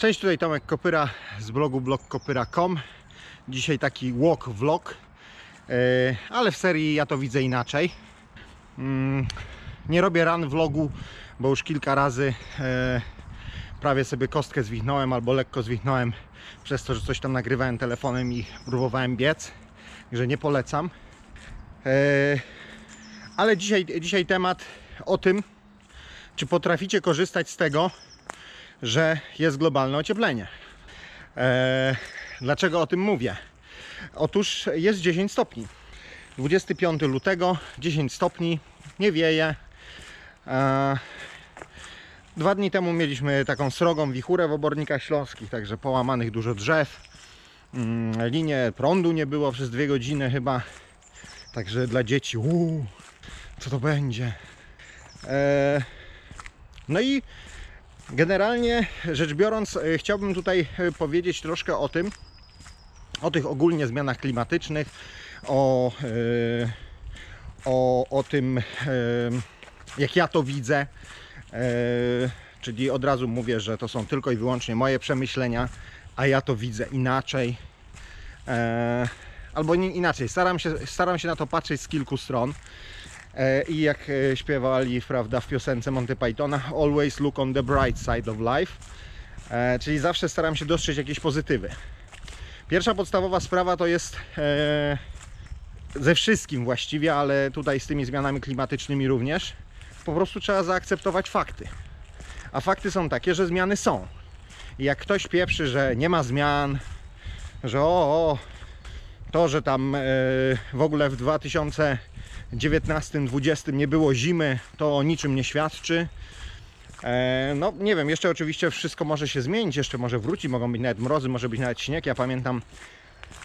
Cześć, tutaj Tomek Kopyra z blogu blogkopyra.com. Dzisiaj taki walk vlog, e, ale w serii ja to widzę inaczej. Mm, Nie robię run vlogu, bo już kilka razy e, prawie sobie kostkę zwichnąłem albo lekko zwichnąłem przez to, że coś tam nagrywałem telefonem i próbowałem biec, że nie polecam. E, Ale dzisiaj, dzisiaj temat o tym, czy potraficie korzystać z tego, że jest globalne ocieplenie. Eee, dlaczego o tym mówię? Otóż jest 10 stopni. 25 lutego, 10 stopni, nie wieje. Eee, dwa dni temu mieliśmy taką srogą wichurę w obornikach śląskich, także połamanych dużo drzew. Mm, linie prądu nie było przez dwie godziny chyba. Także dla dzieci, uuu, co to będzie? Eee, no i Generalnie rzecz biorąc, e, chciałbym tutaj e, powiedzieć troszkę o tym, o tych ogólnie zmianach klimatycznych, o, e, o, o tym, jak ja to widzę. Czyli od razu mówię, że to są tylko i wyłącznie moje przemyślenia, a ja to widzę inaczej. Albo inaczej, staram się, staram się na to patrzeć z kilku stron. E, I jak e, śpiewali prawda, w piosence Monty Pythona, always look on the bright side of life. E, Czyli zawsze staram się dostrzec jakieś pozytywy. Pierwsza podstawowa sprawa to jest ze wszystkim właściwie, ale tutaj z tymi zmianami klimatycznymi również. Po prostu trzeba zaakceptować fakty. A fakty są takie, że zmiany są. I jak ktoś pieprzy, że nie ma zmian, że o, o to, że tam w ogóle w 2019-2020 nie było zimy, to o niczym nie świadczy. E, no nie wiem, jeszcze oczywiście wszystko może się zmienić, jeszcze może wróci, mogą być nawet mrozy, może być nawet śnieg. Ja pamiętam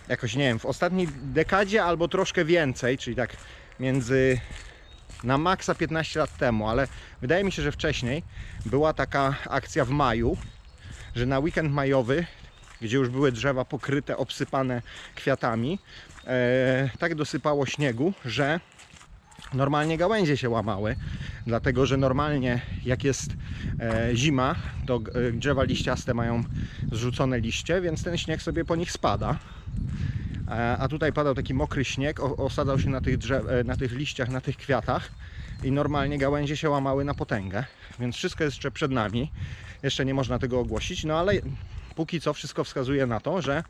jakoś, nie wiem, w ostatniej dekadzie albo troszkę więcej, czyli tak między na maksa 15 lat temu, ale wydaje mi się, że wcześniej była taka akcja w maju, że na weekend majowy, gdzie już były drzewa pokryte, obsypane kwiatami, e, tak dosypało śniegu, że normalnie gałęzie się łamały, dlatego że normalnie jak jest e, zima, to e, drzewa liściaste mają zrzucone liście, więc ten śnieg sobie po nich spada. A tutaj padał taki mokry śnieg, osadzał się na tych, drzew, e, na tych liściach, na tych kwiatach i normalnie gałęzie się łamały na potęgę, więc wszystko jest jeszcze przed nami. Jeszcze nie można tego ogłosić, no ale póki co wszystko wskazuje na to, że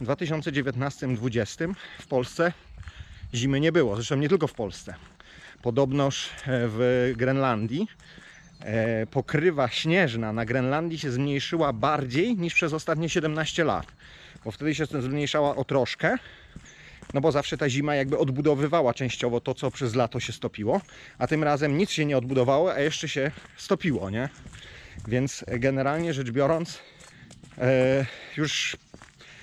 w 2019-2020 w Polsce zimy nie było. Zresztą nie tylko w Polsce. Podobnoż e, w Grenlandii e, pokrywa śnieżna na Grenlandii się zmniejszyła bardziej niż przez ostatnie 17 lat. Bo wtedy się zmniejszała o troszkę, no bo zawsze ta zima jakby odbudowywała częściowo to, co przez lato się stopiło, a tym razem nic się nie odbudowało, a jeszcze się stopiło, nie? Więc generalnie rzecz biorąc, e, już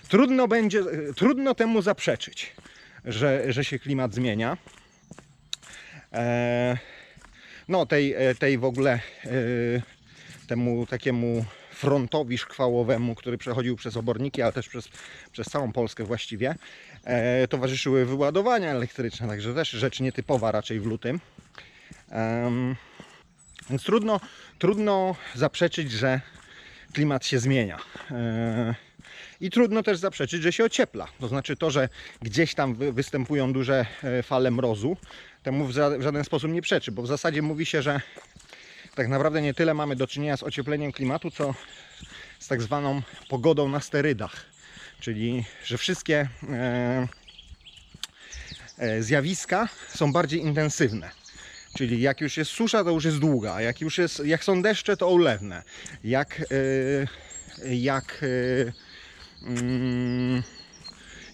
trudno będzie, trudno temu zaprzeczyć, że, że się klimat zmienia. E, no tej, e, tej w ogóle e, temu takiemu frontowi szkwałowemu, który przechodził przez oborniki, ale też przez, przez całą Polskę właściwie, towarzyszyły wyładowania elektryczne, także też rzecz nietypowa raczej w lutym. Więc trudno, trudno zaprzeczyć, że klimat się zmienia. I trudno też zaprzeczyć, że się ociepla. To znaczy to, że gdzieś tam wy- występują duże e, fale mrozu, temu w, żaden sposób nie przeczy, bo w zasadzie mówi się, że tak naprawdę nie tyle mamy do czynienia z ociepleniem klimatu, co z tak zwaną pogodą na sterydach. Czyli, że wszystkie e, e, zjawiska są bardziej intensywne. Czyli jak już jest susza, to już jest długa, jak już jest, jak są deszcze, to ulewne. Jak, jak mm,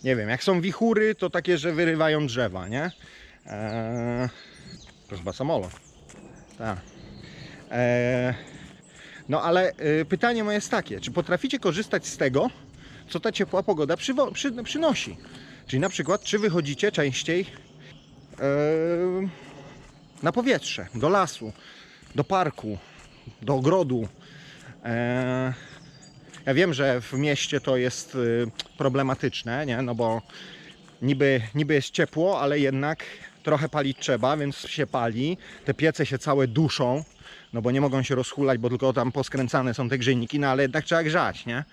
nie wiem, jak są wichury, to takie, że wyrywają drzewa, nie? E, to chyba samolot. Tak. E, no ale e, pytanie moje jest takie, czy potraficie korzystać z tego, co ta ciepła pogoda przywo- przy, przynosi? Czyli na przykład, czy wychodzicie częściej e, na powietrze, do lasu, do parku, do ogrodu. E, ja wiem, że w mieście to jest y, problematyczne, nie? No bo niby, niby jest ciepło, ale jednak trochę palić trzeba, więc się pali. Te piece się całe duszą, no bo nie mogą się rozchulać, bo tylko tam poskręcane są te grzejniki, no ale jednak trzeba grzać, nie?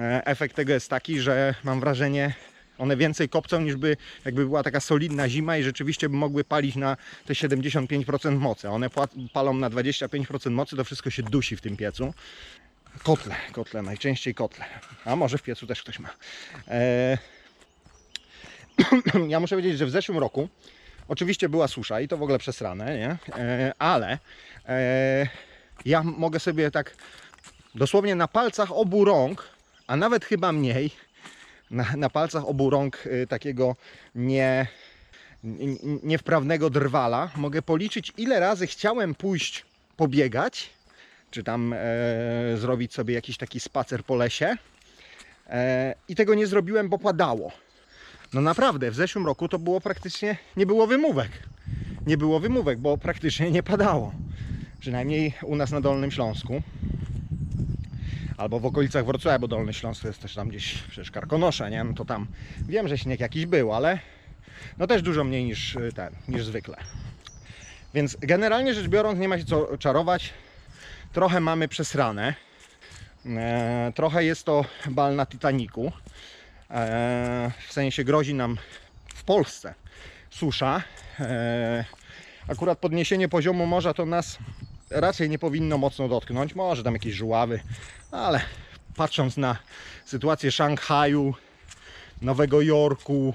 E, Efekt tego jest taki, że mam wrażenie, one więcej kopcą niż by jakby była taka solidna zima i rzeczywiście by mogły palić na te 75% mocy. One palą na 25% mocy, to wszystko się dusi w tym piecu. Kotle, kotle, najczęściej kotle. A może w piecu też ktoś ma. E... ja muszę powiedzieć, że w zeszłym roku oczywiście była susza i to w ogóle przesrane, nie? E... Ale e... ja mogę sobie tak dosłownie na palcach obu rąk, a nawet chyba mniej, na, na palcach obu rąk y, takiego nie, niewprawnego drwala mogę policzyć, ile razy chciałem pójść pobiegać, czy tam e, zrobić sobie jakiś taki spacer po lesie. E, I tego nie zrobiłem, bo padało. No naprawdę, w zeszłym roku to było praktycznie, nie było wymówek. Nie było wymówek, bo praktycznie nie padało. Przynajmniej u nas na Dolnym Śląsku. Albo w okolicach Wrocławia, bo Dolny Śląsk to jest też tam gdzieś przecież Karkonosze, nie? No to tam wiem, że śnieg jakiś był, ale no też dużo mniej niż y, ten, niż zwykle. Więc generalnie rzecz biorąc nie ma się co czarować. Trochę mamy przesrane. E, trochę jest to bal na Titaniku. E, w sensie grozi nam w Polsce susza. E, akurat podniesienie poziomu morza to nas raczej nie powinno mocno dotknąć. Może tam jakieś żuławy, ale patrząc na sytuację Szanghaju, Nowego Jorku,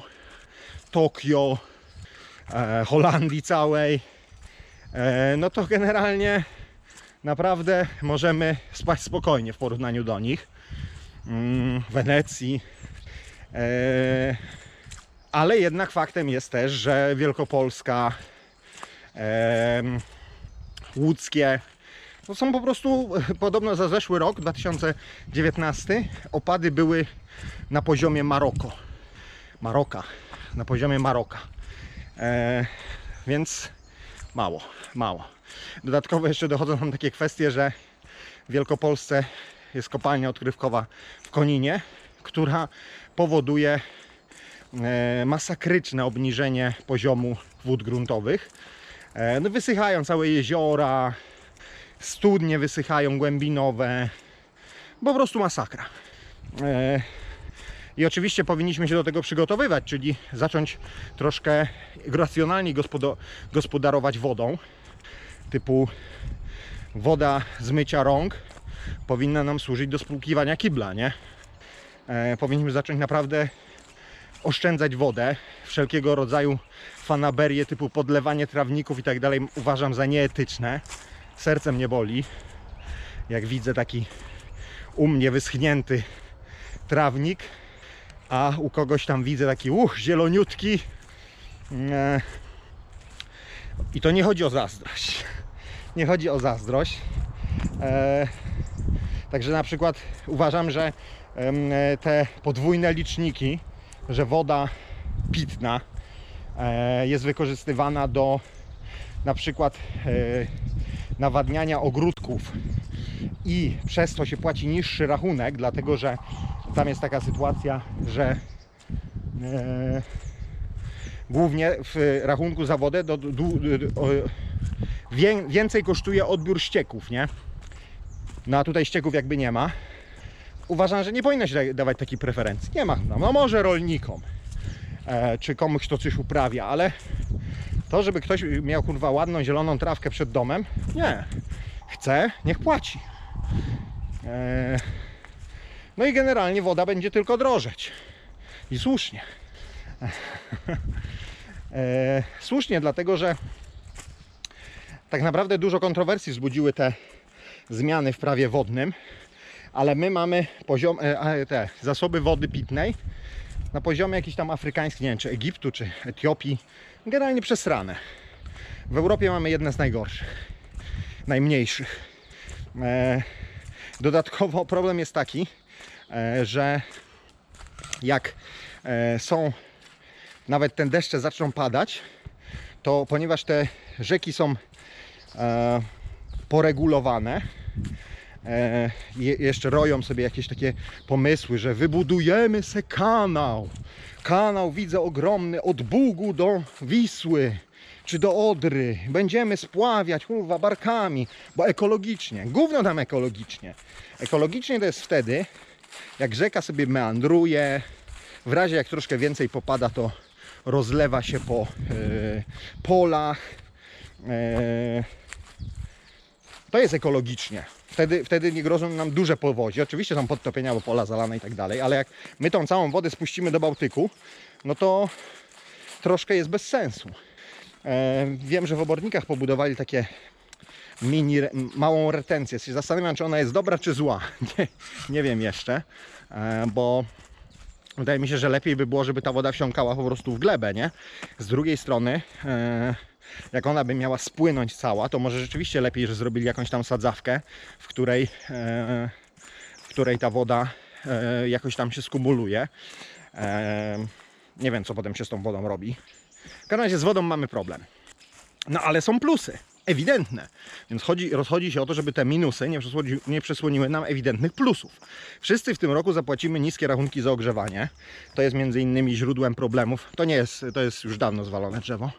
Tokio, e, Holandii całej, no to generalnie naprawdę możemy spać spokojnie w porównaniu do nich. Mm, Wenecji. E, ale jednak faktem jest też, że Wielkopolska, em, łódzkie, to są po prostu podobno za zeszły rok, 2019, opady były na poziomie Maroko. Maroka, na poziomie Maroka. E, więc mało, mało. Dodatkowo jeszcze dochodzą nam takie kwestie, że w Wielkopolsce jest kopalnia odkrywkowa w Koninie, która powoduje e, masakryczne obniżenie poziomu wód gruntowych. E, no wysychają całe jeziora, studnie wysychają głębinowe. Po prostu masakra. E, I oczywiście powinniśmy się do tego przygotowywać, czyli zacząć troszkę racjonalnie gospodarować wodą. Typu woda z mycia rąk powinna nam służyć do spłukiwania kibla, nie? E, powinniśmy zacząć naprawdę oszczędzać wodę. Wszelkiego rodzaju fanaberie typu podlewanie trawników i tak dalej uważam za nieetyczne. Serce mnie boli, jak widzę taki u mnie wyschnięty trawnik, a u kogoś tam widzę taki uch, zieloniutki. E, I to nie chodzi o zazdrość. Nie chodzi o zazdrość. E, Także na przykład uważam, że te podwójne liczniki, że woda pitna e, jest wykorzystywana do na przykład e, nawadniania ogródków i przez to się płaci niższy rachunek, dlatego że tam jest taka sytuacja, że głównie w rachunku za wodę do, do, do, o, wię, więcej kosztuje odbiór ścieków, nie? No a tutaj ścieków jakby nie ma. Uważam, że nie powinno się da- dawać takiej preferencji. Nie ma. No, no może rolnikom, e, czy komuś kto coś uprawia, ale to, żeby ktoś miał kurwa ładną zieloną trawkę przed domem, nie. Chce, niech płaci. E, no i generalnie woda będzie tylko drożeć. I słusznie. E, słusznie, dlatego że tak naprawdę dużo kontrowersji wzbudziły te zmiany w prawie wodnym, ale my mamy poziom, e, te zasoby wody pitnej na poziomie jakiś tam afrykański, nie wiem, czy Egiptu, czy Etiopii, generalnie przesrane. W Europie mamy jedne z najgorszych, najmniejszych. E, dodatkowo problem jest taki, e, że jak są, nawet te deszcze zaczną padać, to ponieważ te rzeki są poregulowane, e, je, jeszcze roją sobie jakieś takie pomysły, że wybudujemy se kanał. Kanał widzę ogromny od Bugu do Wisły czy do Odry. Będziemy spławiać kurwa, barkami, bo ekologicznie. Gówno tam ekologicznie. Ekologicznie to jest wtedy, jak rzeka sobie meandruje, w razie jak troszkę więcej popada, to rozlewa się po e, polach. E, to jest ekologicznie. Wtedy, wtedy nie grożą nam duże powodzie. Oczywiście są podtopienia, bo pola zalane i tak dalej, ale jak my tą całą wodę spuścimy do Bałtyku, no to troszkę jest bez sensu. E, wiem, że w obornikach pobudowali takie mini, małą retencję. Się zastanawiam, czy ona jest dobra, czy zła. Nie, nie wiem jeszcze, e, bo wydaje mi się, że lepiej by było, żeby ta woda wsiąkała po prostu w glebę, nie? Z drugiej strony, e, jak ona by miała spłynąć cała, to może rzeczywiście lepiej, że zrobili jakąś tam sadzawkę, w której, e, w której ta woda e, jakoś tam się skumuluje. E, nie wiem, co potem się z tą wodą robi. W każdym razie z wodą mamy problem. No ale są plusy, ewidentne. Więc chodzi, rozchodzi się o to, żeby te minusy nie, przesłoni, nie przesłoniły nam ewidentnych plusów. Wszyscy w tym roku zapłacimy niskie rachunki za ogrzewanie. To jest między innymi źródłem problemów. To nie jest, to jest już dawno zwalone drzewo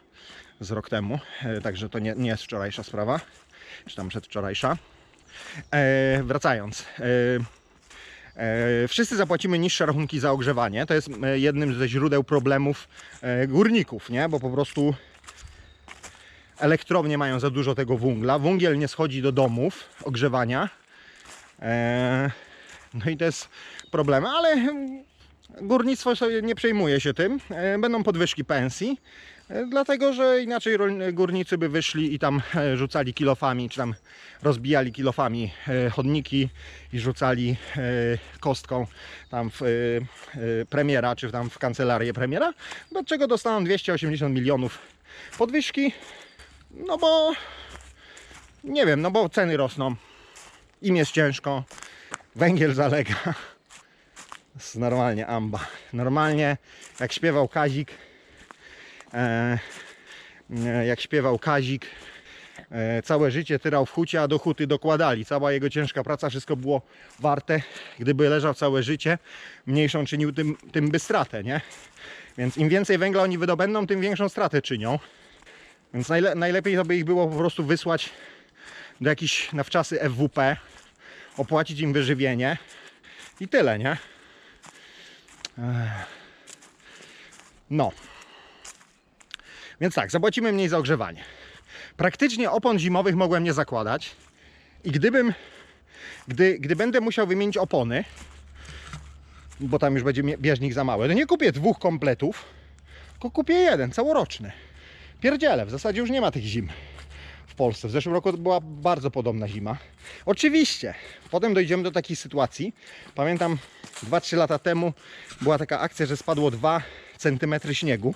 z rok temu, e, także to nie, nie jest wczorajsza sprawa, czy tam przedwczorajsza. E, wracając. E, E, Wszyscy zapłacimy niższe rachunki za ogrzewanie. To jest e, jednym ze źródeł problemów górników, nie? bo po prostu elektrownie mają za dużo tego węgla. Węgiel nie schodzi do domów ogrzewania. No i to jest problem, ale górnictwo sobie nie przejmuje się tym. Będą podwyżki pensji. E, Dlatego, że inaczej górnicy by wyszli i tam e, rzucali kilofami, czy tam rozbijali kilofami e, chodniki i rzucali kostką tam w premiera, czy tam w kancelarię premiera, do czego dostaną 280 milionów podwyżki, no bo nie wiem, no bo ceny rosną, im jest ciężko, węgiel zalega. Normalnie amba. Normalnie jak śpiewał Kazik, jak śpiewał Kazik, e, całe życie tyrał w hucie, a do huty dokładali. Cała jego ciężka praca, wszystko było warte. Gdyby leżał całe życie, mniejszą czynił, tym, tym by stratę, nie? Więc im więcej węgla oni wydobędą, tym większą stratę czynią. Więc najle, najlepiej to by ich było po prostu wysłać do jakichś na wczasy FWP, opłacić im wyżywienie i tyle, nie? No. Więc tak, zapłacimy mniej za ogrzewanie. Praktycznie opon zimowych mogłem nie zakładać. I gdybym, gdy, gdy będę musiał wymienić opony, bo tam już będzie bieżnik za mały, to nie kupię dwóch kompletów, tylko kupię jeden, całoroczny. Pierdziele, w zasadzie już nie ma tych zim w Polsce. W zeszłym roku była bardzo podobna zima. Oczywiście, potem dojdziemy do takiej sytuacji. Pamiętam 2-3 lata temu była taka akcja, że spadło 2 cm śniegu.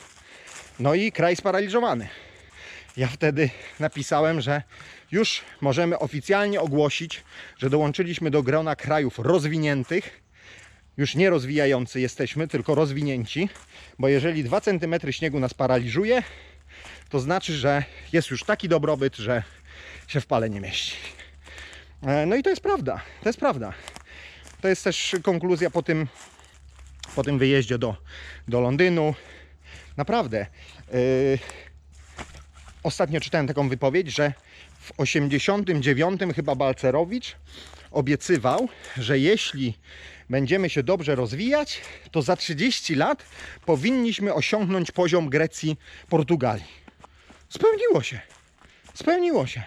No i kraj sparaliżowany. Ja wtedy napisałem, że już możemy oficjalnie ogłosić, że dołączyliśmy do grona krajów rozwiniętych. Już nie rozwijający jesteśmy, tylko rozwinięci, bo jeżeli 2 cm śniegu nas paraliżuje, to znaczy, że jest już taki dobrobyt, że się w pale nie mieści. E, No i to jest prawda, to jest prawda. To jest też konkluzja po tym, po tym wyjeździe do, do Londynu. Naprawdę. Yy, ostatnio czytałem taką wypowiedź, że w 89 chyba Balcerowicz obiecywał, że jeśli będziemy się dobrze rozwijać, to za 30 lat powinniśmy osiągnąć poziom Grecji, Portugalii. Spełniło się. Spełniło się.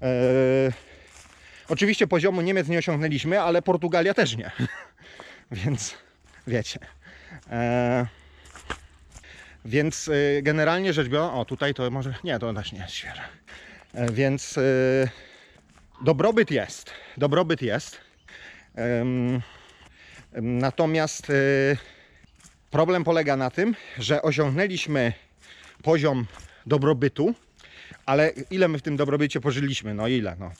Eee, oczywiście poziomu Niemiec nie osiągnęliśmy, ale Portugalia też nie. Więc wiecie. Eee, więc e, generalnie rzecz biorąc, o tutaj to może, nie, to też nie jest świeże. Więc e, dobrobyt jest. Dobrobyt jest. Em, em, natomiast e, problem polega na tym, że osiągnęliśmy poziom dobrobytu, ale ile my w tym dobrobycie pożyliśmy? No ile? No,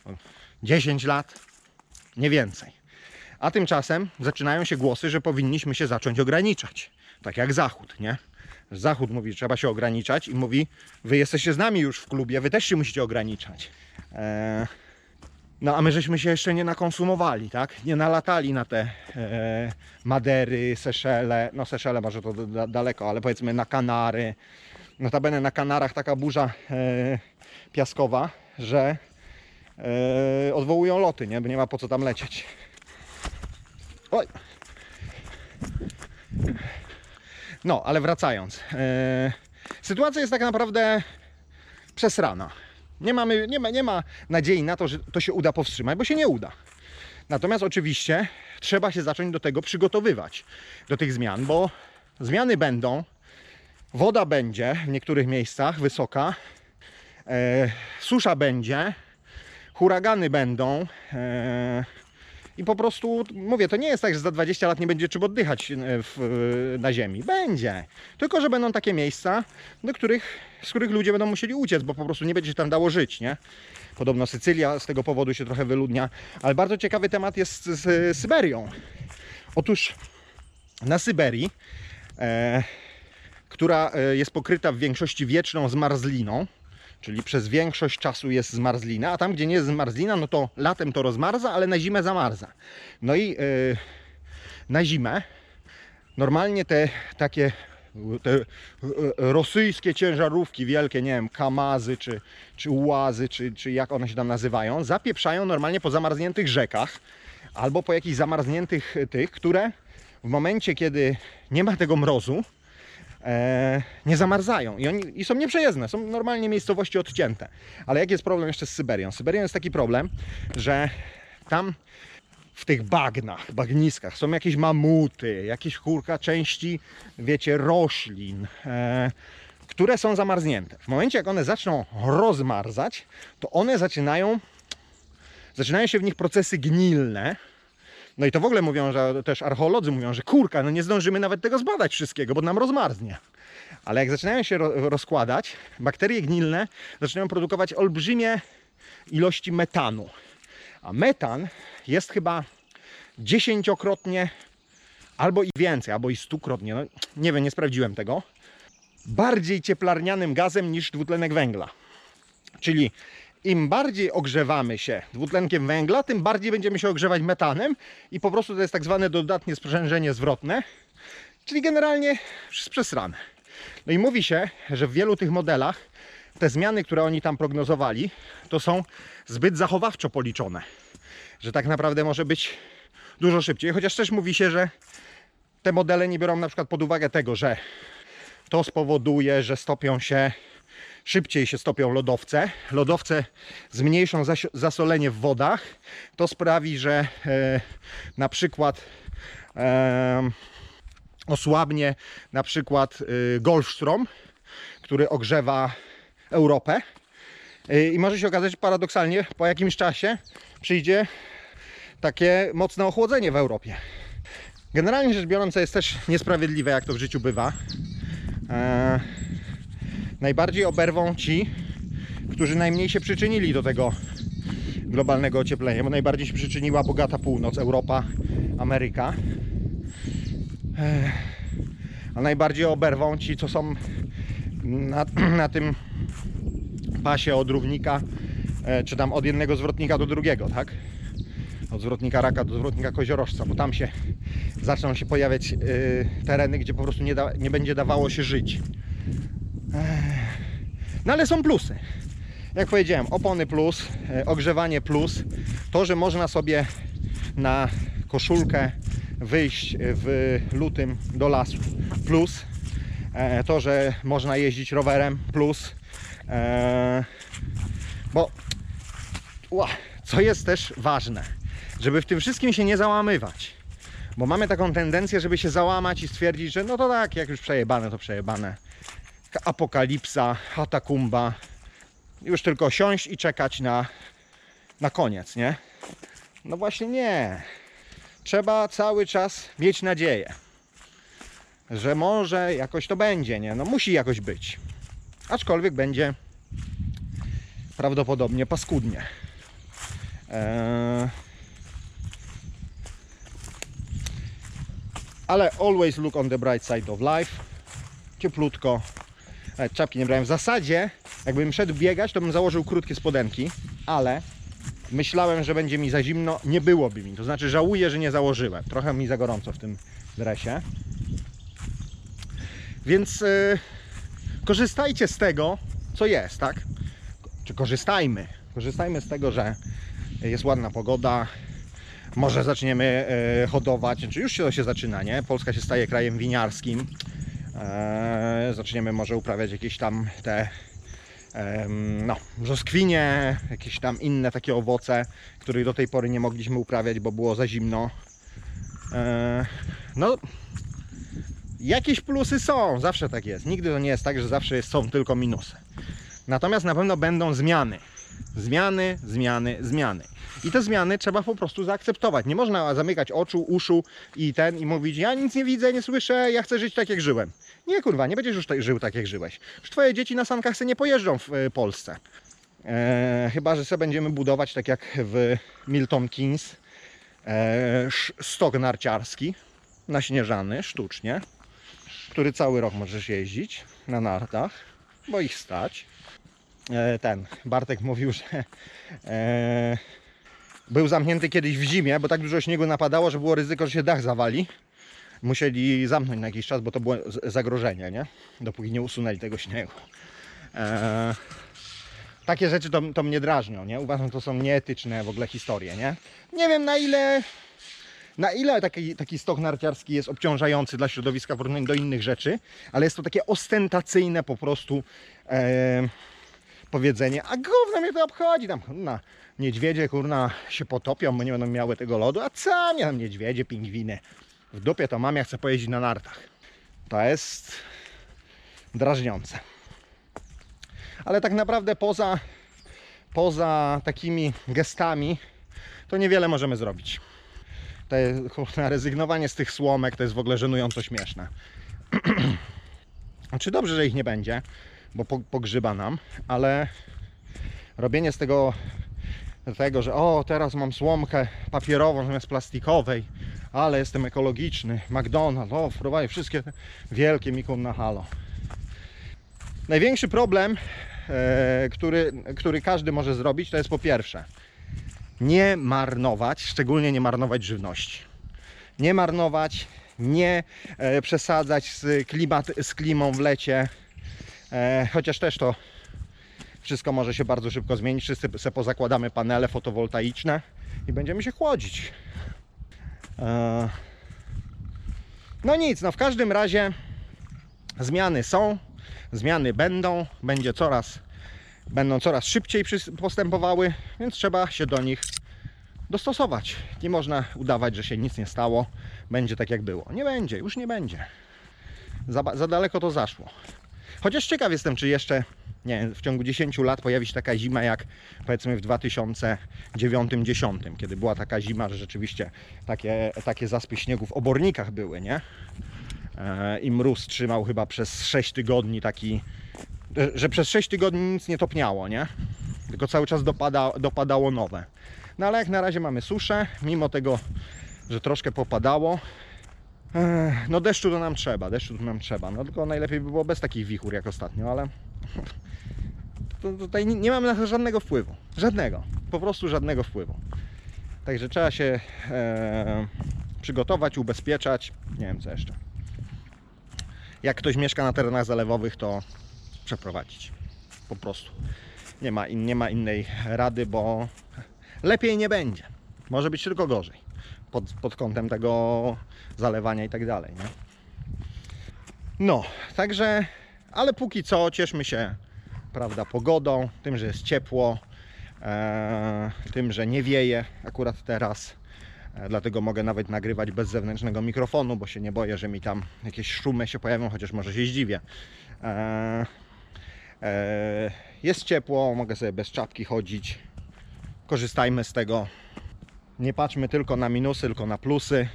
10 lat? Nie więcej. A tymczasem zaczynają się głosy, że powinniśmy się zacząć ograniczać. Tak jak Zachód, nie? Zachód mówi, że trzeba się ograniczać i mówi, wy jesteście z nami już w klubie, wy też się musicie ograniczać. Eee, No a my żeśmy się jeszcze nie nakonsumowali, tak? Nie nalatali na te e, Madery, Seszele, no Seszele może to da, daleko, ale powiedzmy na Kanary. Notabene na Kanarach taka burza e, piaskowa, że e, odwołują loty, nie? Bo nie ma po co tam lecieć. Oj. No, ale wracając. E, sytuacja jest tak naprawdę przesrana. Nie, mamy, nie, ma, nie ma nadziei na to, że to się uda powstrzymać, bo się nie uda. Natomiast oczywiście trzeba się zacząć do tego przygotowywać, do tych zmian, bo zmiany będą, woda będzie w niektórych miejscach wysoka, e, susza będzie, huragany będą. E, I po prostu, mówię, to nie jest tak, że za 20 lat nie będzie czym oddychać e, w, na ziemi. Będzie. Tylko, że będą takie miejsca, do których, z których ludzie będą musieli uciec, bo po prostu nie będzie się tam dało żyć, nie? Podobno Sycylia z tego powodu się trochę wyludnia. Ale bardzo ciekawy temat jest z, z Syberią. Otóż na Syberii, e, która e, jest pokryta w większości wieczną zmarzliną, czyli przez większość czasu jest zmarzlina, a tam gdzie nie jest zmarzlina, no to latem to rozmarza, ale na zimę zamarza. No i e, na zimę normalnie te takie te e, rosyjskie ciężarówki wielkie, nie wiem, Kamazy czy, czy Ułazy, czy, czy jak one się tam nazywają, zapieprzają normalnie po zamarzniętych rzekach albo po jakichś zamarzniętych tych, które w momencie, kiedy nie ma tego mrozu, e, nie zamarzają i, oni, i są nieprzejezdne, są normalnie miejscowości odcięte. Ale jaki jest problem jeszcze z Syberią? Syberią jest taki problem, że tam w tych bagnach, bagniskach są jakieś mamuty, jakieś kurka części, wiecie, roślin, e, które są zamarznięte. W momencie jak one zaczną rozmarzać, to one zaczynają, zaczynają się w nich procesy gnilne, no i to w ogóle mówią, że też archeolodzy mówią, że kurka, no nie zdążymy nawet tego zbadać wszystkiego, bo nam rozmarznie. Ale jak zaczynają się ro- rozkładać, bakterie gnilne zaczynają produkować olbrzymie ilości metanu. A metan jest chyba dziesięciokrotnie albo i więcej, albo i stukrotnie, no, nie wiem, nie sprawdziłem tego, bardziej cieplarnianym gazem niż dwutlenek węgla. Czyli im bardziej ogrzewamy się dwutlenkiem węgla, tym bardziej będziemy się ogrzewać metanem i po prostu to jest tak zwane dodatnie sprzężenie zwrotne, czyli generalnie przesrane. No i mówi się, że w wielu tych modelach te zmiany, które oni tam prognozowali, to są zbyt zachowawczo policzone, że tak naprawdę może być dużo szybciej, chociaż też mówi się, że te modele nie biorą na przykład pod uwagę tego, że to spowoduje, że stopią się szybciej się stopią lodowce. Lodowce zmniejszą zasolenie w wodach. To sprawi, że e, na przykład e, osłabnie na przykład e, Golfstrom, który ogrzewa Europę. E, I może się okazać, paradoksalnie po jakimś czasie przyjdzie takie mocne ochłodzenie w Europie. Generalnie rzecz biorąc, to jest też niesprawiedliwe, jak to w życiu bywa. E, najbardziej oberwą ci, którzy najmniej się przyczynili do tego globalnego ocieplenia, bo najbardziej się przyczyniła bogata północ, Europa, Ameryka. A najbardziej oberwą ci, co są na, na tym pasie od równika, e, czy tam od jednego zwrotnika do drugiego, tak? Od zwrotnika raka do zwrotnika koziorożca, bo tam się zaczną się pojawiać e, tereny, gdzie po prostu nie, da, nie będzie dawało się żyć. No ale są plusy. Jak powiedziałem, opony plus, e, ogrzewanie plus, to, że można sobie na koszulkę wyjść w lutym do lasu plus, e, to, że można jeździć rowerem plus, e, bo co jest też ważne, żeby w tym wszystkim się nie załamywać. Bo mamy taką tendencję, żeby się załamać i stwierdzić, że no to tak, jak już przejebane, to przejebane apokalipsa, katakumba. Już tylko siąść i czekać na, na koniec, nie? No właśnie nie. Trzeba cały czas mieć nadzieję, że może jakoś to będzie, nie? No musi jakoś być. Aczkolwiek będzie prawdopodobnie paskudnie. Eee... Ale always look on the bright side of life. Cieplutko, nawet czapki nie brałem. W zasadzie, jakbym szedł biegać, to bym założył krótkie spodenki, ale Myślałem, że będzie mi za zimno, nie byłoby mi. To znaczy żałuję, że nie założyłem. Trochę mi za gorąco w tym dresie. Więc yy, korzystajcie z tego, co jest, tak? Czy korzystajmy? Korzystajmy z tego, że jest ładna pogoda. Może zaczniemy e, hodować, czy już się to się zaczyna, nie? Polska się staje krajem winiarskim. E, zaczniemy może uprawiać jakieś tam te no, brzoskwinie, jakieś tam inne takie owoce, których do tej pory nie mogliśmy uprawiać, bo było za zimno. E, no, jakieś plusy są, zawsze tak jest. Nigdy to nie jest tak, że zawsze są tylko minusy. Natomiast na pewno będą zmiany. Zmiany, zmiany, zmiany. I te zmiany trzeba po prostu zaakceptować. Nie można zamykać oczu, uszu i ten i mówić, ja nic nie widzę, nie słyszę, ja chcę żyć tak jak żyłem. Nie kurwa, nie będziesz już tak, żył tak jak żyłeś. Już twoje dzieci na sankach se nie pojeżdżą w e, Polsce. E, chyba, że sobie będziemy budować tak jak w Milton Keynes e, stok narciarski naśnieżany sztucznie, który cały rok możesz jeździć na nartach, bo ich stać. E, ten Bartek mówił, że e, był zamknięty kiedyś w zimie, bo tak dużo śniegu napadało, że było ryzyko, że się dach zawali. Musieli zamknąć na jakiś czas, bo to było zagrożenie, nie? Dopóki nie usunęli tego śniegu. E, takie rzeczy to, to mnie drażnią, nie? Uważam, to są nieetyczne w ogóle historie, nie? Nie wiem na ile na ile taki, taki stok narciarski jest obciążający dla środowiska w porównaniu do innych rzeczy, ale jest to takie ostentacyjne po prostu powiedzenie, a gówno mnie to obchodzi, tam kurna, niedźwiedzie kurna się potopią, bo nie będą miały tego lodu, a co mnie tam niedźwiedzie, pingwiny, w dupie to mam, ja chcę pojeździć na nartach. To jest drażniące. Ale tak naprawdę poza, poza takimi gestami to niewiele możemy zrobić te kurwa, rezygnowanie z tych słomek to jest w ogóle żenująco śmieszne. Czy dobrze, że ich nie będzie, bo po- pogrzyba nam, ale robienie z tego tego, że o, teraz mam słomkę papierową zamiast plastikowej, ale jestem ekologiczny, McDonald's, o, wprowadzi wszystkie wielkie mikum na halo. Największy problem, e, który, który każdy może zrobić, to jest po pierwsze, nie marnować, szczególnie nie marnować żywności. Nie marnować, nie e, przesadzać z, klimat, z klimą w lecie, e, chociaż też to wszystko może się bardzo szybko zmienić. Wszyscy sobie pozakładamy panele fotowoltaiczne i będziemy się chłodzić. E, no nic, no w każdym razie zmiany są, zmiany będą, będzie coraz będą coraz szybciej postępowały, więc trzeba się do nich dostosować. Nie można udawać, że się nic nie stało, będzie tak jak było. Nie będzie, już nie będzie. Za, za daleko to zaszło. Chociaż ciekaw jestem, czy jeszcze nie wiem, w ciągu 10 lat pojawi się taka zima jak powiedzmy w 2009-2010, kiedy była taka zima, że rzeczywiście takie, takie zaspy śniegu w obornikach były, nie? E, I mróz trzymał chyba przez 6 tygodni taki że przez 6 tygodni nic nie topniało, nie? Tylko cały czas dopada, dopadało nowe. No ale jak na razie mamy suszę, mimo tego, że troszkę popadało. No deszczu to nam trzeba, deszczu to nam trzeba. No tylko najlepiej by było bez takich wichur jak ostatnio, ale to, tutaj nie mamy na to żadnego wpływu. Żadnego. Po prostu żadnego wpływu. Także trzeba się e, przygotować, ubezpieczać. Nie wiem co jeszcze. Jak ktoś mieszka na terenach zalewowych, to przeprowadzić. Po prostu. Nie ma, in, nie ma innej rady, bo lepiej nie będzie. Może być tylko gorzej. Pod, pod kątem tego zalewania i tak dalej. Nie? No, także, ale póki co cieszmy się, prawda, pogodą, tym, że jest ciepło, e, tym, że nie wieje akurat teraz. E, Dlatego mogę nawet nagrywać bez zewnętrznego mikrofonu, bo się nie boję, że mi tam jakieś szumy się pojawią, chociaż może się zdziwię. E, e, jest ciepło, mogę sobie bez czapki chodzić. Korzystajmy z tego. Nie patrzmy tylko na minusy, tylko na plusy.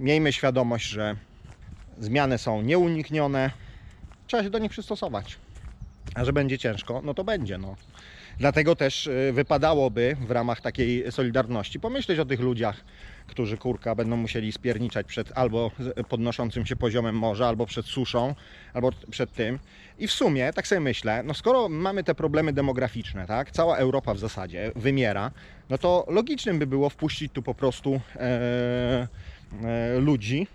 Miejmy świadomość, że zmiany są nieuniknione. Trzeba się do nich przystosować. A że będzie ciężko, no to będzie. No. Dlatego też y, wypadałoby w ramach takiej solidarności pomyśleć o tych ludziach, którzy kurka będą musieli spierniczać przed albo podnoszącym się poziomem morza, albo przed suszą, albo przed tym. I w sumie, tak sobie myślę, no skoro mamy te problemy demograficzne, tak, cała Europa w zasadzie wymiera, no to logicznym by było wpuścić tu po prostu e, ludzi,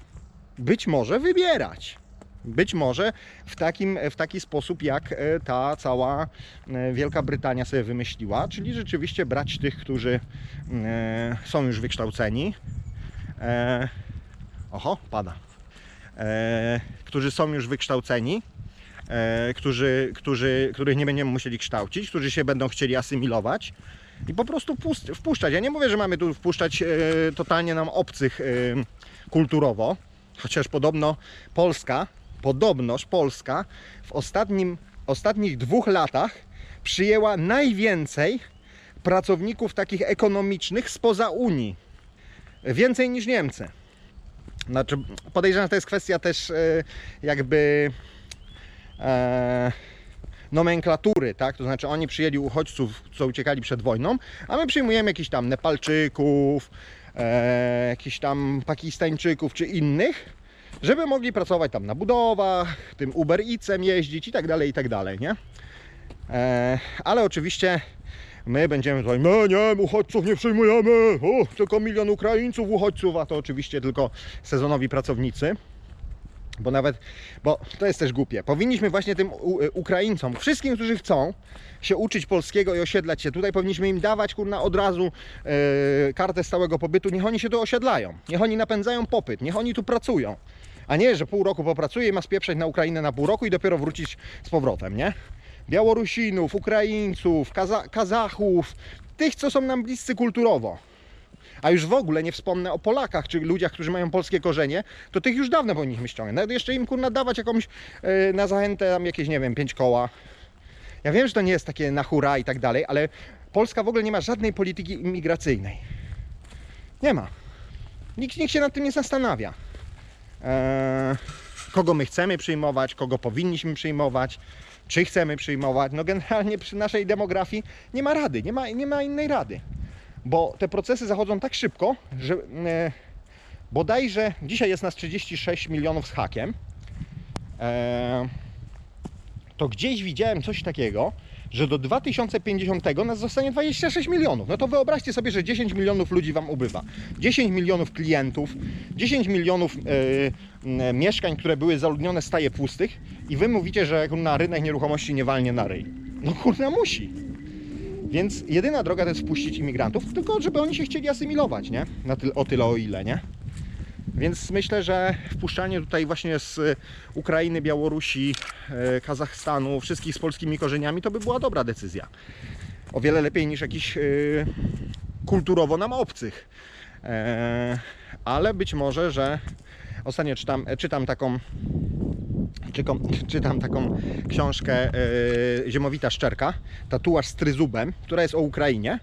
być może wybierać. Być może w, takim, w taki sposób, jak e, ta cała e, Wielka Brytania sobie wymyśliła, czyli rzeczywiście brać tych, którzy e, są już wykształceni. E, oho, pada. E, którzy są już wykształceni, e, którzy, którzy, których nie będziemy musieli kształcić, którzy się będą chcieli asymilować i po prostu wpuszczać. Ja nie mówię, że mamy tu wpuszczać e, totalnie nam obcych e, kulturowo, chociaż podobno Polska, podobnoż Polska w ostatnim, ostatnich dwóch latach przyjęła najwięcej pracowników takich ekonomicznych spoza Unii. Więcej niż Niemcy. Znaczy, podejrzewam, że to jest kwestia też e, jakby e, nomenklatury, tak? To znaczy oni przyjęli uchodźców, co uciekali przed wojną, a my przyjmujemy jakichś tam Nepalczyków, e, jakichś tam Pakistańczyków czy innych, żeby mogli pracować tam na budowach, tym Uber Eatsem jeździć i tak dalej, i tak dalej, nie? E, ale oczywiście my będziemy tutaj, no nie, uchodźców nie przyjmujemy, o, tylko milion Ukraińców uchodźców, a to oczywiście tylko sezonowi pracownicy. Bo nawet, bo to jest też głupie. Powinniśmy właśnie tym U- Ukraińcom, wszystkim, którzy chcą się uczyć polskiego i osiedlać się tutaj, powinniśmy im dawać kurna od razu e, kartę stałego pobytu. Niech oni się tu osiedlają, niech oni napędzają popyt, niech oni tu pracują. A nie, że pół roku popracuje i ma spieprzeć na Ukrainę na pół roku i dopiero wrócić z powrotem, nie? Białorusinów, Ukraińców, Kaza- Kazachów, tych, co są nam bliscy kulturowo. A już w ogóle nie wspomnę o Polakach, czy ludziach, którzy mają polskie korzenie, to tych już dawno powinniśmy ściągnąć. Nawet jeszcze im kurna dawać jakąś e, na zachętę tam jakieś, nie wiem, pięć koła. Ja wiem, że to nie jest takie na hura i tak dalej, ale Polska w ogóle nie ma żadnej polityki imigracyjnej. Nie ma. Nikt, nikt się nad tym nie zastanawia. Eee, kogo my chcemy przyjmować, kogo powinniśmy przyjmować, czy chcemy przyjmować. No generalnie przy naszej demografii nie ma rady, nie ma, nie ma innej rady. Bo te procesy zachodzą tak szybko, że e, bodajże dzisiaj jest nas 36 milionów z hakiem. E, to gdzieś widziałem coś takiego, że do 2050 nas zostanie 26 milionów. No to wyobraźcie sobie, że 10 milionów ludzi Wam ubywa. 10 milionów klientów, 10 milionów e, mieszkań, które były zaludnione, staje pustych i Wy mówicie, że na rynek nieruchomości nie walnie na ryj. No kurna musi. Więc jedyna droga to jest wpuścić imigrantów, tylko żeby oni się chcieli asymilować, nie? Na tyle, o tyle o ile, nie? Więc myślę, że wpuszczanie tutaj właśnie z y, Ukrainy, Białorusi, e, Kazachstanu, wszystkich z polskimi korzeniami, to by była dobra decyzja. O wiele lepiej niż jakiś y, kulturowo nam obcych. E, ale być może, że ostatnio czytam, czytam taką czytam, taką książkę e, Ziemowita Szczerka, Tatuaż z tryzubem, która jest o Ukrainie.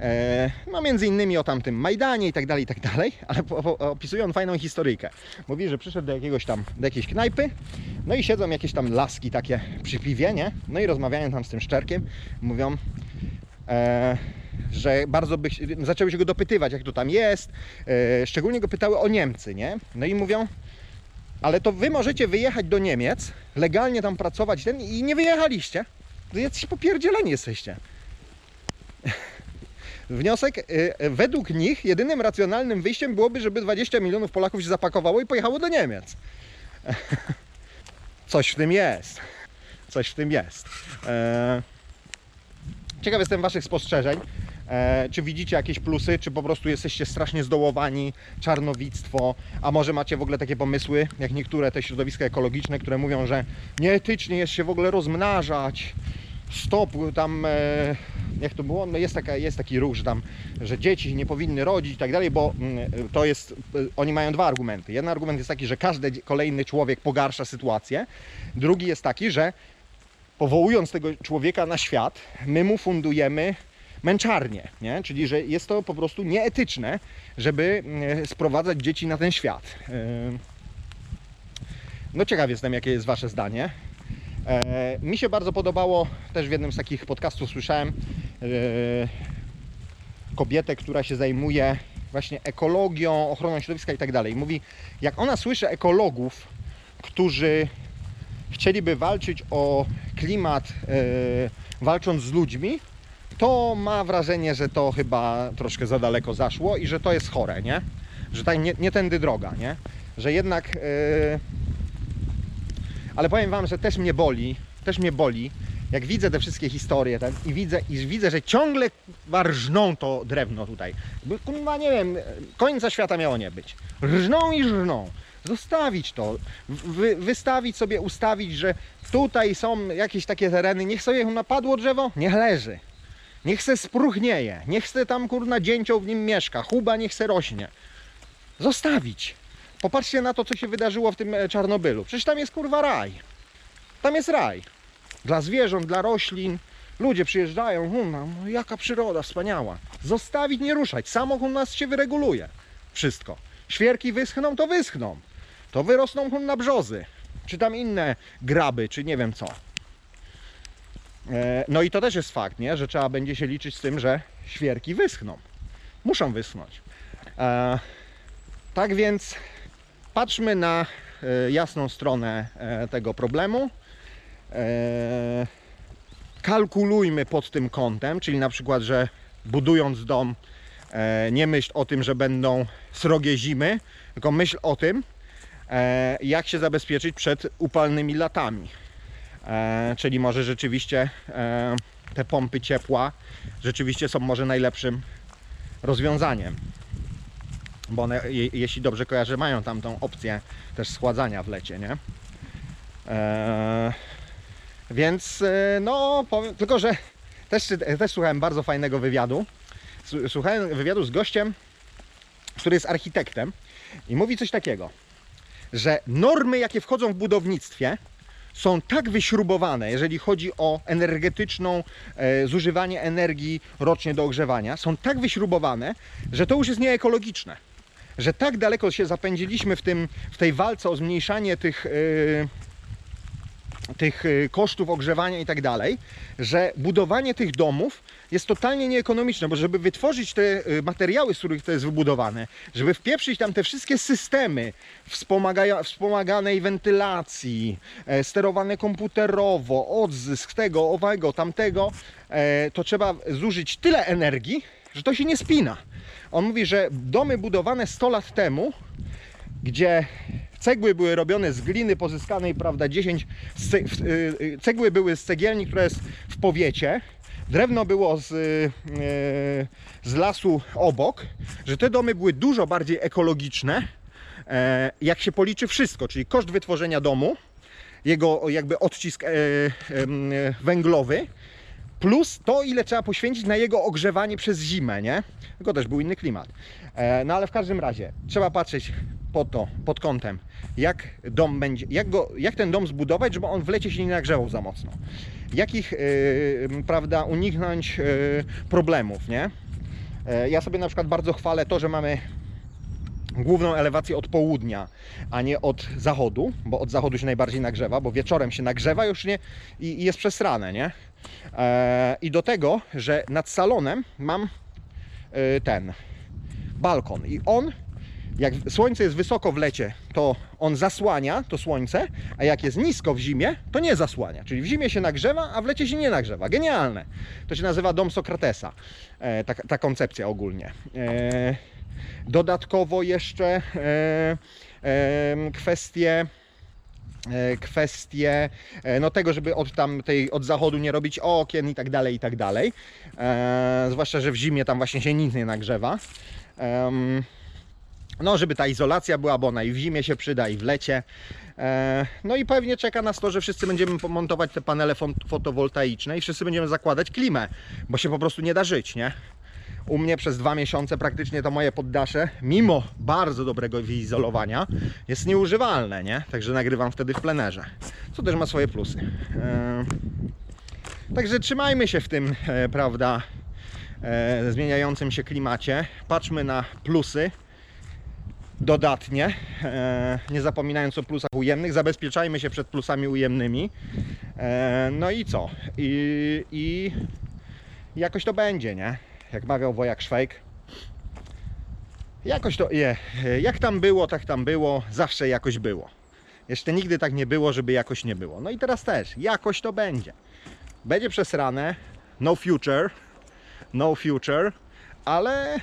E, no między innymi o tamtym Majdanie i tak dalej, i tak dalej, ale po, po, opisuje on fajną historyjkę. Mówi, że przyszedł do jakiegoś tam, do jakiejś knajpy, no i siedzą jakieś tam laski takie przy piwie, nie? No i rozmawiają tam z tym Szczerkiem, mówią, e, że bardzo by, zaczęły się go dopytywać, jak to tam jest. E, szczególnie go pytały o Niemcy, nie? No i mówią, ale to wy możecie wyjechać do Niemiec, legalnie tam pracować ten i nie wyjechaliście. To jacyś popierdzieleni jesteście. Wniosek, y, y, według nich jedynym racjonalnym wyjściem byłoby, żeby 20 milionów Polaków się zapakowało i pojechało do Niemiec. Coś w tym jest. Coś w tym jest. E, Ciekaw jestem Waszych spostrzeżeń. E, czy widzicie jakieś plusy, czy po prostu jesteście strasznie zdołowani, czarnowictwo, a może macie w ogóle takie pomysły, jak niektóre te środowiska ekologiczne, które mówią, że nieetycznie jest się w ogóle rozmnażać, stop, tam, e, jak to było, no jest, taka, jest taki ruch, że tam, że dzieci nie powinny rodzić i tak dalej, bo mm, to jest, e, oni mają dwa argumenty. Jeden argument jest taki, że każdy kolejny człowiek pogarsza sytuację, drugi jest taki, że powołując tego człowieka na świat, my mu fundujemy męczarnię, nie? czyli że jest to po prostu nieetyczne, żeby e, sprowadzać dzieci na ten świat. E, No ciekaw jestem, jakie jest Wasze zdanie. E, mi się bardzo podobało, też w jednym z takich podcastów słyszałem kobietę, która się zajmuje właśnie ekologią, ochroną środowiska i tak dalej. Mówi, jak ona słyszy ekologów, którzy chcieliby walczyć o klimat, walcząc z ludźmi, to ma wrażenie, że to chyba troszkę za daleko zaszło i że to jest chore, nie? Że tak nie, nie tędy droga, nie? Że jednak. e, ale powiem Wam, że też mnie boli, też mnie boli, jak widzę te wszystkie historie ten, i widzę, i widzę, że ciągle rżną to drewno tutaj. Kurwa, nie wiem, końca świata miało nie być. Rżną i rżną. Zostawić to, wy, wystawić sobie, ustawić, że tutaj są jakieś takie tereny, niech sobie napadło drzewo, niech leży. Niech se spruchnieje, niech se tam kurna dzięcioł w nim mieszka, chuba niech se rośnie. Zostawić. Popatrzcie na to, co się wydarzyło w tym e, Czarnobylu. Przecież tam jest kurwa raj. Tam jest raj. Dla zwierząt, dla roślin. Ludzie przyjeżdżają, huna, no jaka przyroda wspaniała. Zostawić, nie ruszać. Samo u nas się wyreguluje. Wszystko. Świerki wyschną, to wyschną. To wyrosną hun na brzozy. Czy tam inne graby, czy nie wiem co. E, No i to też jest fakt, nie? że trzeba będzie się liczyć z tym, że świerki wyschną. Muszą wyschnąć. E, tak więc patrzmy na e, jasną stronę tego problemu. Kalkulujmy pod tym kątem, czyli na przykład, że budując dom, nie myśl o tym, że będą srogie zimy, tylko myśl o tym, jak się zabezpieczyć przed upalnymi latami. E, czyli może rzeczywiście e, te pompy ciepła rzeczywiście są może najlepszym rozwiązaniem. Bo one, je, jeśli dobrze kojarzę, mają tam tą opcję też schładzania w lecie, nie? E, więc no, powiem, tylko że też, też słuchałem bardzo fajnego wywiadu. Słuchałem wywiadu z gościem, który jest architektem i mówi coś takiego, że normy, jakie wchodzą w budownictwie, są tak wyśrubowane, jeżeli chodzi o energetyczną e, zużywanie energii rocznie do ogrzewania, są tak wyśrubowane, że to już jest nieekologiczne. Że tak daleko się zapędziliśmy w, tym, w tej walce o zmniejszanie tych, e, tych e, kosztów ogrzewania i tak dalej, że budowanie tych domów jest totalnie nieekonomiczne, bo żeby wytworzyć te e, materiały, z których to jest wybudowane, żeby wpieprzyć tam te wszystkie systemy wspomaganej wentylacji, e, sterowane komputerowo, odzysk tego, owego, tamtego, e, to trzeba zużyć tyle energii, że to się nie spina. On mówi, że domy budowane 100 lat temu, gdzie cegły były robione z gliny pozyskanej, prawda, 10 z ce- w- y, y, cegły były z cegielni, która jest w powiecie, drewno było z, y, z lasu obok, że te domy były dużo bardziej ekologiczne, e, jak się policzy wszystko, czyli koszt wytworzenia domu, jego jakby odcisk e, węglowy, plus to, ile trzeba poświęcić na jego ogrzewanie przez zimę, nie? Tylko też był inny klimat. E, no ale w każdym razie trzeba patrzeć po to, pod kątem, jak dom będzie, jak, go, jak ten dom zbudować, żeby on w lecie się nie nagrzewał za mocno. Jakich, e, prawda, uniknąć e, problemów, nie? E, ja sobie na przykład bardzo chwalę to, że mamy główną elewację od południa, a nie od zachodu, bo od zachodu się najbardziej nagrzewa, bo wieczorem się nagrzewa już nie i, i jest przesrane, nie? E, I do tego, że nad salonem mam e, ten balkon i on, jak słońce jest wysoko w lecie, to on zasłania to słońce, a jak jest nisko w zimie, to nie zasłania. Czyli w zimie się nagrzewa, a w lecie się nie nagrzewa. Genialne. To się nazywa dom Sokratesa, e, ta, ta koncepcja ogólnie. E, Dodatkowo jeszcze e, kwestie kwestie no tego, żeby od tam tej, od zachodu nie robić okien i tak dalej, i tak dalej. Zwłaszcza, że w zimie tam właśnie się nic nie nagrzewa. No, żeby ta izolacja była, bo ona i w zimie się przyda, i w lecie. E, no i pewnie czeka nas to, że wszyscy będziemy montować te panele fotowoltaiczne i wszyscy będziemy zakładać klimę, bo się po prostu nie da żyć, nie? U mnie przez dwa miesiące praktycznie to moje poddasze, mimo bardzo dobrego wyizolowania, jest nieużywalne, nie? Także nagrywam wtedy w plenerze, co też ma swoje plusy. E, Także trzymajmy się w tym, e, prawda, zmieniającym się klimacie. Patrzmy na plusy dodatnie, e, nie zapominając o plusach ujemnych. Zabezpieczajmy się przed plusami ujemnymi. E, no i co? I, I jakoś to będzie, nie? Jak mawiał Wojak Szwajk. Jakoś to, je, jak tam było, tak tam było, zawsze jakoś było. Jeszcze nigdy tak nie było, żeby jakoś nie było. No i teraz też, jakoś to będzie. Będzie przesrane, no future, no future, ale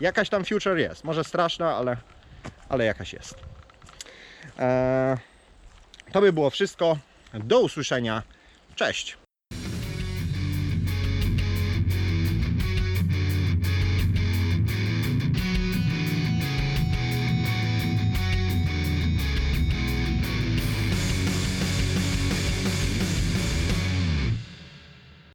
jakaś tam future jest. Może straszna, ale, ale jakaś jest. Eee, to by było wszystko. Do usłyszenia. Cześć.